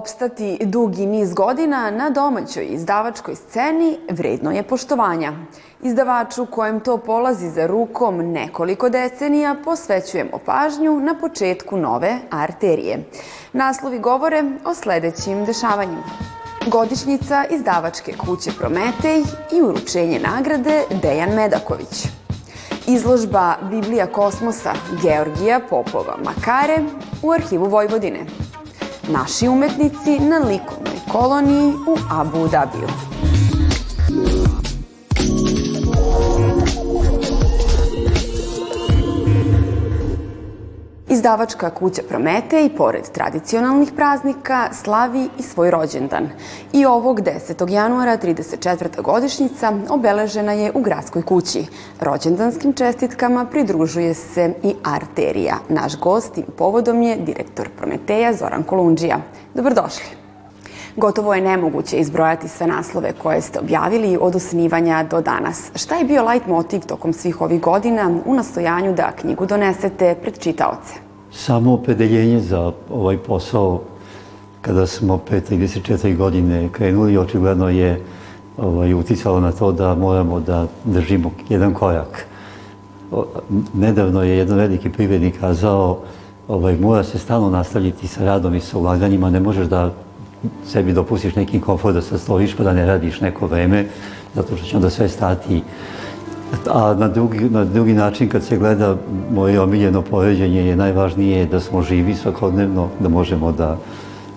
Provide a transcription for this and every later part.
Opstati dugi niz godina na domaćoj izdavačkoj sceni vredno je poštovanja. Izdavaču kojem to polazi za rukom nekoliko decenija posvećujemo pažnju na početku nove arterije. Naslovi govore o sledećim dešavanjima. Godišnjica izdavačke kuće Prometej i uručenje nagrade Dejan Medaković. Izložba Biblija kosmosa Georgija Popova Makare u arhivu Vojvodine – naši umetnici na likovnoj koloniji u Abu Dhabiju. Izdavačka kuća Promete i pored tradicionalnih praznika slavi i svoj rođendan. I ovog 10. januara 34. godišnjica obeležena je u gradskoj kući. Rođendanskim čestitkama pridružuje se i Arterija. Naš gost i povodom je direktor Prometeja Zoran Kolundžija. Dobrodošli. Gotovo je nemoguće izbrojati sve naslove koje ste objavili od osnivanja do danas. Šta je bio light motiv tokom svih ovih godina u nastojanju da knjigu donesete pred čitaoce? Samo opredeljenje za ovaj posao kada smo pre 34 godine krenuli, očigledno je ovaj, uticalo na to da moramo da držimo jedan korak. Nedavno je jedan veliki privrednik kazao ovaj, mora se stalno nastaviti sa radom i sa ulaganjima, ne možeš da sebi dopustiš neki komfort da se sloviš pa da ne radiš neko vreme, zato što će onda sve stati. A na drugi, na drugi način kad se gleda moje omiljeno poređenje je najvažnije da smo živi svakodnevno, da možemo da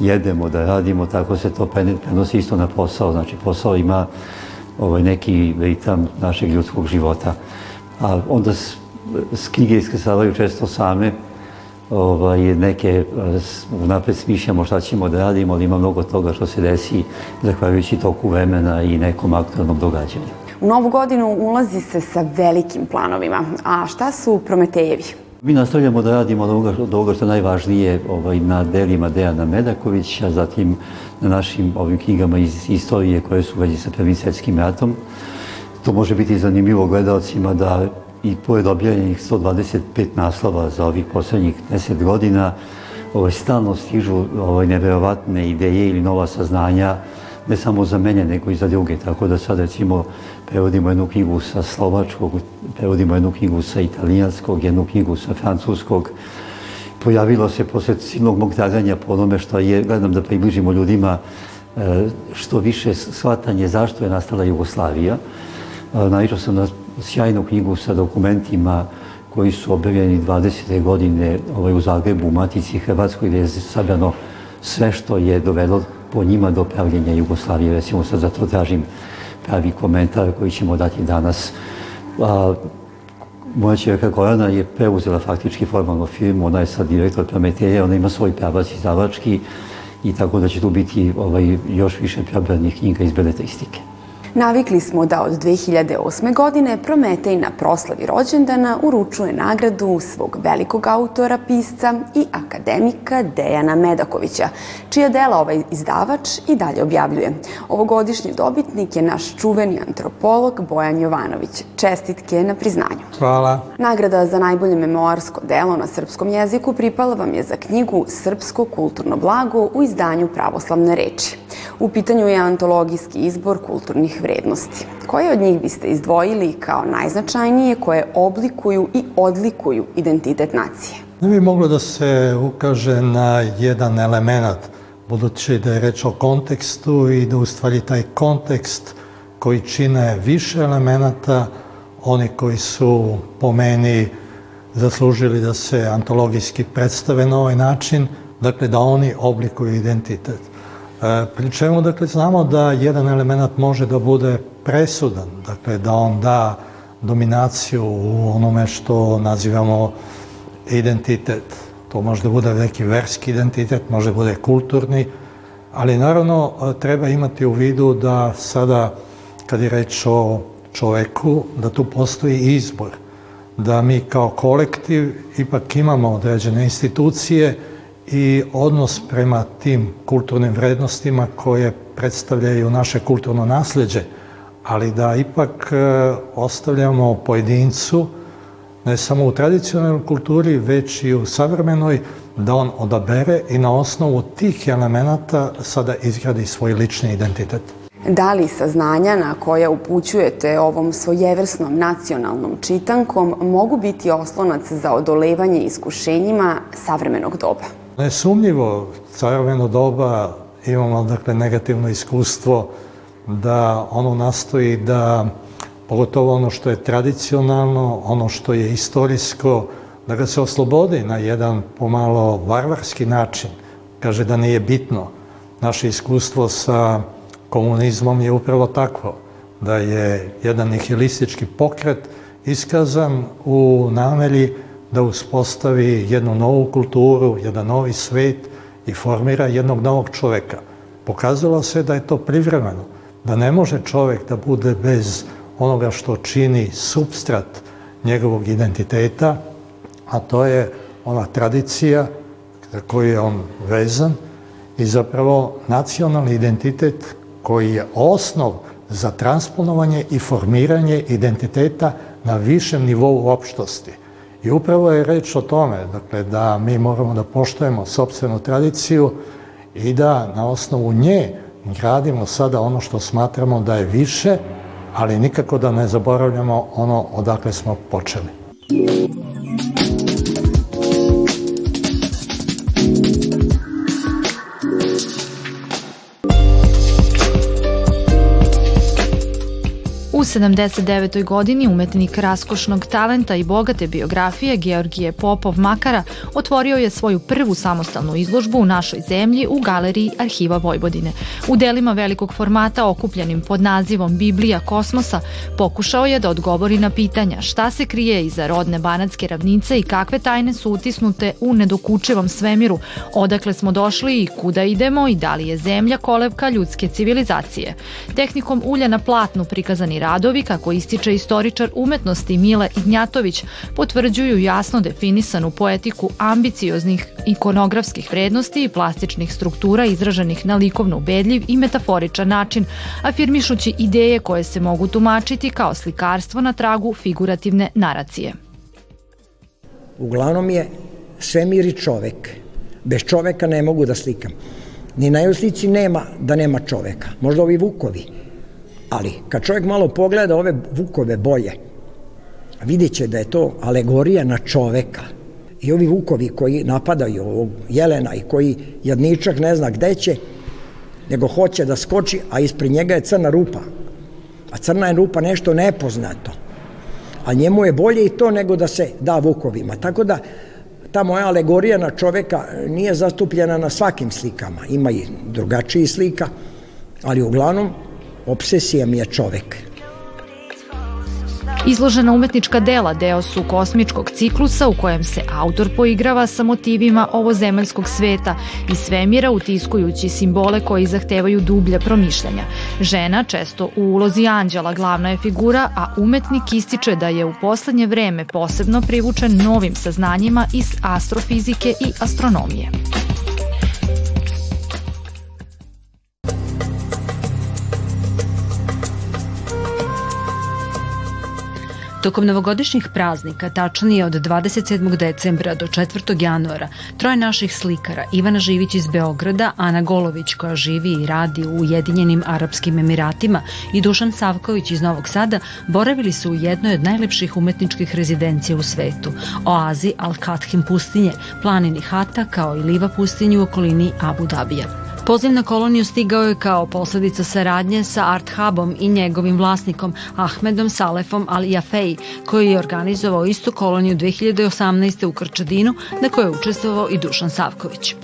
jedemo, da radimo, tako se to prenosi isto na posao. Znači posao ima ovaj, neki ritam našeg ljudskog života. A onda s, s knjige iskresavaju često same, ovaj, neke napred smišljamo šta ćemo da radimo, ali ima mnogo toga što se desi zahvaljujući toku vremena i nekom aktualnom događanju. U novu godinu ulazi se sa velikim planovima. A šta su Prometejevi? Mi nastavljamo da radimo od ovoga, što je najvažnije ovaj, na delima Dejana Medakovića, zatim na našim ovim knjigama iz istorije koje su vezi sa Prvim svetskim ratom. To može biti zanimljivo gledalcima da i pored objavljenih 125 naslova za ovih poslednjih 10 godina, ovaj, stalno stižu ovaj, neverovatne ideje ili nova saznanja, ne samo za mene, nego i za druge. Tako da sad, recimo, prevodimo jednu knjigu sa slovačkog, prevodimo jednu knjigu sa italijanskog, jednu knjigu sa francuskog. Pojavilo se posle silnog mog traganja po onome što je, gledam da približimo ljudima e, što više shvatanje zašto je nastala Jugoslavija. E, naišao sam na sjajnu knjigu sa dokumentima koji su objavljeni 20. godine ovaj, u Zagrebu, u Matici Hrvatskoj, gde je sabrano sve što je dovelo po njima do pravljenja Jugoslavije. Recimo sad zato tražim pravi komentar koji ćemo dati danas. A, moja čerka Gorana je preuzela faktički formalno firmu, ona je sad direktor Prometeja, ona ima svoj pravac izdavački i tako da će tu biti ovaj, još više prebranih knjiga iz beletristike. Navikli smo da od 2008. godine Prometej na proslavi rođendana uručuje nagradu svog velikog autora, pisca i akademika Dejana Medakovića, čija dela ovaj izdavač i dalje objavljuje. Ovogodišnji dobitnik je naš čuveni antropolog Bojan Jovanović. Čestitke na priznanju. Hvala. Nagrada za najbolje memoarsko delo na srpskom jeziku pripala vam je za knjigu Srpsko kulturno blago u izdanju Pravoslavne reči. U pitanju je antologijski izbor kulturnih vrednosti. Koje od njih biste izdvojili kao najznačajnije koje oblikuju i odlikuju identitet nacije? Ne bi moglo da se ukaže na jedan element, budući da je reč o kontekstu i da u stvari taj kontekst koji čine više elemenata, oni koji su po meni zaslužili da se antologijski predstave na ovaj način, dakle da oni oblikuju identitet. E, pri čemu, dakle, znamo da jedan element može da bude presudan, dakle, da on da dominaciju u onome što nazivamo identitet. To može da bude neki verski identitet, može da bude kulturni, ali naravno e, treba imati u vidu da sada, kad je reč o čoveku, da tu postoji izbor, da mi kao kolektiv ipak imamo određene institucije, i odnos prema tim kulturnim vrednostima koje predstavljaju naše kulturno nasledđe, ali da ipak e, ostavljamo pojedincu ne samo u tradicionalnoj kulturi, već i u savremenoj, da on odabere i na osnovu tih elemenata sada izgradi svoj lični identitet. Da li saznanja na koja upućujete ovom svojevrsnom nacionalnom čitankom mogu biti oslonac za odolevanje iskušenjima savremenog doba? Nesumnjivo, caroveno doba imamo dakle negativno iskustvo da ono nastoji da pogotovo ono što je tradicionalno, ono što je istorijsko, da ga se oslobodi na jedan pomalo varvarski način. Kaže da nije bitno. Naše iskustvo sa komunizmom je upravo takvo, da je jedan nihilistički pokret iskazan u nameri da uspostavi jednu novu kulturu, jedan novi svet i formira jednog novog čoveka. Pokazalo se da je to privremeno, da ne može čovek da bude bez onoga što čini substrat njegovog identiteta, a to je ona tradicija za koju je on vezan i zapravo nacionalni identitet koji je osnov za transponovanje i formiranje identiteta na višem nivou opštosti. I upravo je reč o tome, dakle, da mi moramo da poštojemo sobstvenu tradiciju i da na osnovu nje gradimo sada ono što smatramo da je više, ali nikako da ne zaboravljamo ono odakle smo počeli. U 79. godini umetnik raskošnog talenta i bogate biografije Georgije Popov Makara otvorio je svoju prvu samostalnu izložbu u našoj zemlji u Galeriji Arhiva Vojvodine. U delima velikog formata okupljenim pod nazivom Biblija kosmosa pokušao je da odgovori na pitanja šta se krije iza rodne banatske ravnice i kakve tajne su utisnute u nedokučivom svemiru, odakle smo došli i kuda idemo i da li je zemlja kolevka ljudske civilizacije. Tehnikom ulja na platnu prikazani radovi, kako ističe istoričar umetnosti Mile Ignjatović, potvrđuju jasno definisanu poetiku ambicioznih ikonografskih vrednosti i plastičnih struktura izraženih na likovno ubedljiv i metaforičan način, afirmišući ideje koje se mogu tumačiti kao slikarstvo na tragu figurativne naracije. Uglavnom je svemir i čovek. Bez čoveka ne mogu da slikam. Ni na slici nema da nema čoveka. Možda ovi vukovi Ali, kad čovjek malo pogleda ove vukove boje, vidjet će da je to alegorija na čoveka. I ovi vukovi koji napadaju ovog jelena i koji jadničak ne zna gde će, nego hoće da skoči, a ispred njega je crna rupa. A crna je rupa nešto nepoznato. A njemu je bolje i to nego da se da vukovima. Tako da, ta moja alegorija na čoveka nije zastupljena na svakim slikama. Ima i drugačiji slika, ali uglavnom obsesija mi je čovek. Izložena umetnička dela deo su kosmičkog ciklusa u kojem se autor poigrava sa motivima ovozemaljskog sveta i svemira utiskujući simbole koji zahtevaju dublja promišljanja. Žena, često u ulozi anđela, glavna je figura, a umetnik ističe da je u poslednje vreme posebno privučen novim saznanjima iz astrofizike i astronomije. Tokom novogodišnjih praznika, tačnije od 27. decembra do 4. januara, troje naših slikara, Ivana Živić iz Beograda, Ana Golović koja živi i radi u Ujedinjenim Arapskim Emiratima i Dušan Savković iz Novog Sada, boravili su u jednoj od najlepših umetničkih rezidencija u svetu, oazi Al-Kathim pustinje, planini Hata kao i Liva pustinje u okolini Abu Dabija. Poziv na koloniju stigao je kao posledica saradnje sa Art Hubom i njegovim vlasnikom Ahmedom Salefom Al Jafei, koji je organizovao istu koloniju 2018. u Krčadinu, na kojoj je učestvovao i Dušan Savković.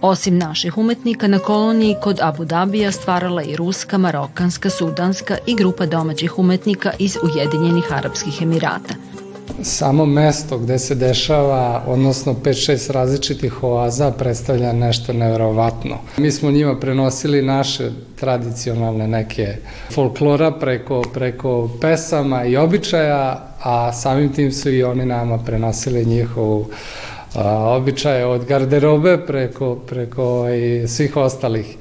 Osim naših umetnika, na koloniji kod Abu Dabija stvarala i ruska, marokanska, sudanska i grupa domaćih umetnika iz Ujedinjenih Arabskih Emirata – samo mesto gde se dešava, odnosno 5-6 različitih oaza predstavlja nešto neverovatno. Mi smo njima prenosili naše tradicionalne neke folklora preko, preko pesama i običaja, a samim tim su i oni nama prenosili njihovu a, običaje od garderobe preko, preko i svih ostalih,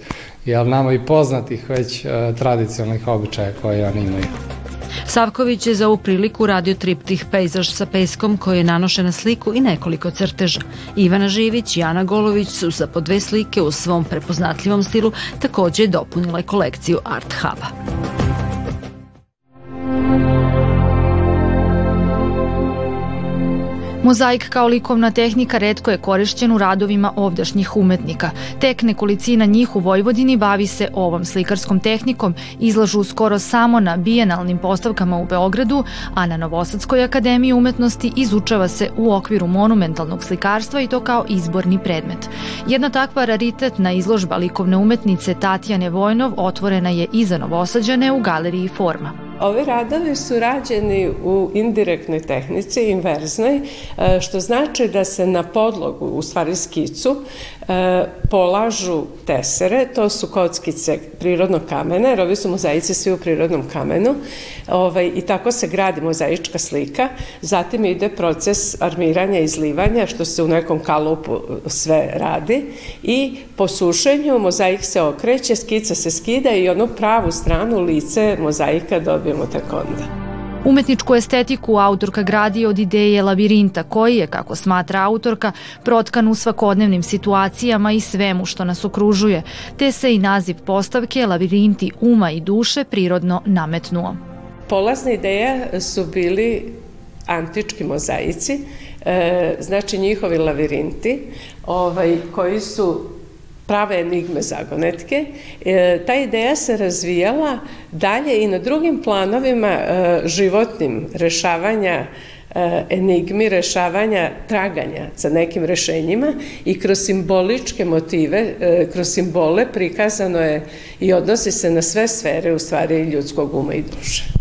jel nama i poznatih već tradicionalnih običaja koje oni imaju. Savković je za ovu priliku radio triptih pejzaž sa peskom koji je nanošen na sliku i nekoliko crteža. Ivana Živić i Ana Golović su za po dve slike u svom prepoznatljivom stilu takođe dopunile kolekciju Art Huba. Mozaik kao likovna tehnika redko je korišćen u radovima ovdašnjih umetnika. Tek nekolicina njih u Vojvodini bavi se ovom slikarskom tehnikom, izlažu skoro samo na bijenalnim postavkama u Beogradu, a na Novosadskoj akademiji umetnosti izučava se u okviru monumentalnog slikarstva i to kao izborni predmet. Jedna takva raritetna izložba likovne umetnice Tatjane Vojnov otvorena je i za Novosađane u galeriji Forma. Ovi radovi su rađeni u indirektnoj tehnici, inverznoj, e, što znači da se na podlogu, u stvari skicu, e, polažu tesere, to su kockice prirodnog kamena, jer ovi su mozaici svi u prirodnom kamenu, ovaj, i tako se gradi mozaička slika, zatim ide proces armiranja i izlivanja, što se u nekom kalupu sve radi, i po sušenju mozaik se okreće, skica se skida i onu pravu stranu lice mozaika dobijemo tek onda. Umetničku estetiku autorka gradi od ideje labirinta koji je, kako smatra autorka, protkan u svakodnevnim situacijama i svemu što nas okružuje, te se i naziv postavke labirinti uma i duše prirodno nametnuo. Polazna ideja su bili antički mozaici, e, znači njihovi labirinti, ovaj, koji su prave enigme zagonetke. E, ta ideja se razvijala dalje i na drugim planovima e, životnim rešavanja e, enigmi, rešavanja traganja za nekim rešenjima i kroz simboličke motive, e, kroz simbole prikazano je i odnosi se na sve sfere u stvari ljudskog uma i duše.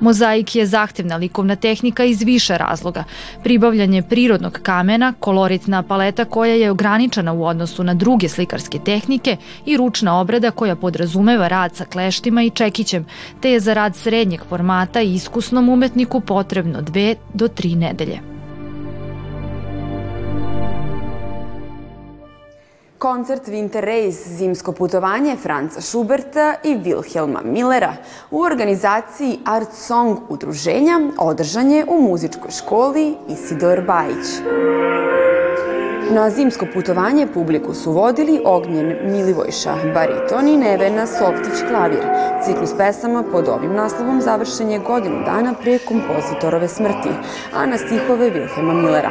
Mozaik je zahtevna likovna tehnika iz više razloga. Pribavljanje prirodnog kamena, koloritna paleta koja je ograničena u odnosu na druge slikarske tehnike i ručna obrada koja podrazumeva rad sa kleštima i čekićem, te je za rad srednjeg formata i iskusnom umetniku potrebno dve do tri nedelje. Koncert Winter Race, zimsko putovanje Franca Schuberta i Wilhelma Millera u organizaciji Art Song udruženja održan je u muzičkoj školi Isidor Bajić. Na zimsko putovanje publiku su vodili Ognjen Milivojša, bariton i Nevena Softić klavir. Ciklus pesama pod ovim naslovom završen je godinu dana pre kompozitorove smrti, a na stihove Vilhema Millera.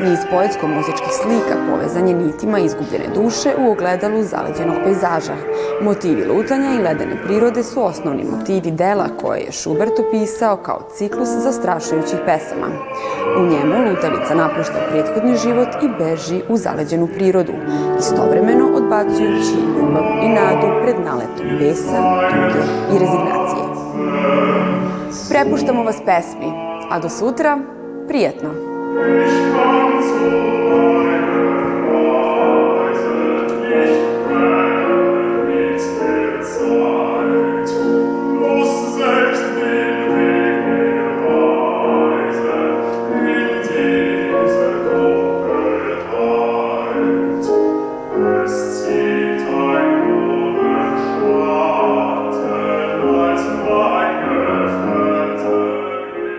Niz poetsko-muzičkih slika povezan je nitima izgubljene duše u ogledalu zaleđenog pejzaža. Motivi lutanja i ledene prirode su osnovni motivi dela koje je Schubert opisao kao ciklus zastrašujućih pesama. U njemu lutalica napušta prethodni život i beži u zaleđenu prirodu, istovremeno odbacujući ljubav i nadu pred naletom besa, tuge i rezignacije. Prepuštamo vas pesmi, a do sutra, prijetno!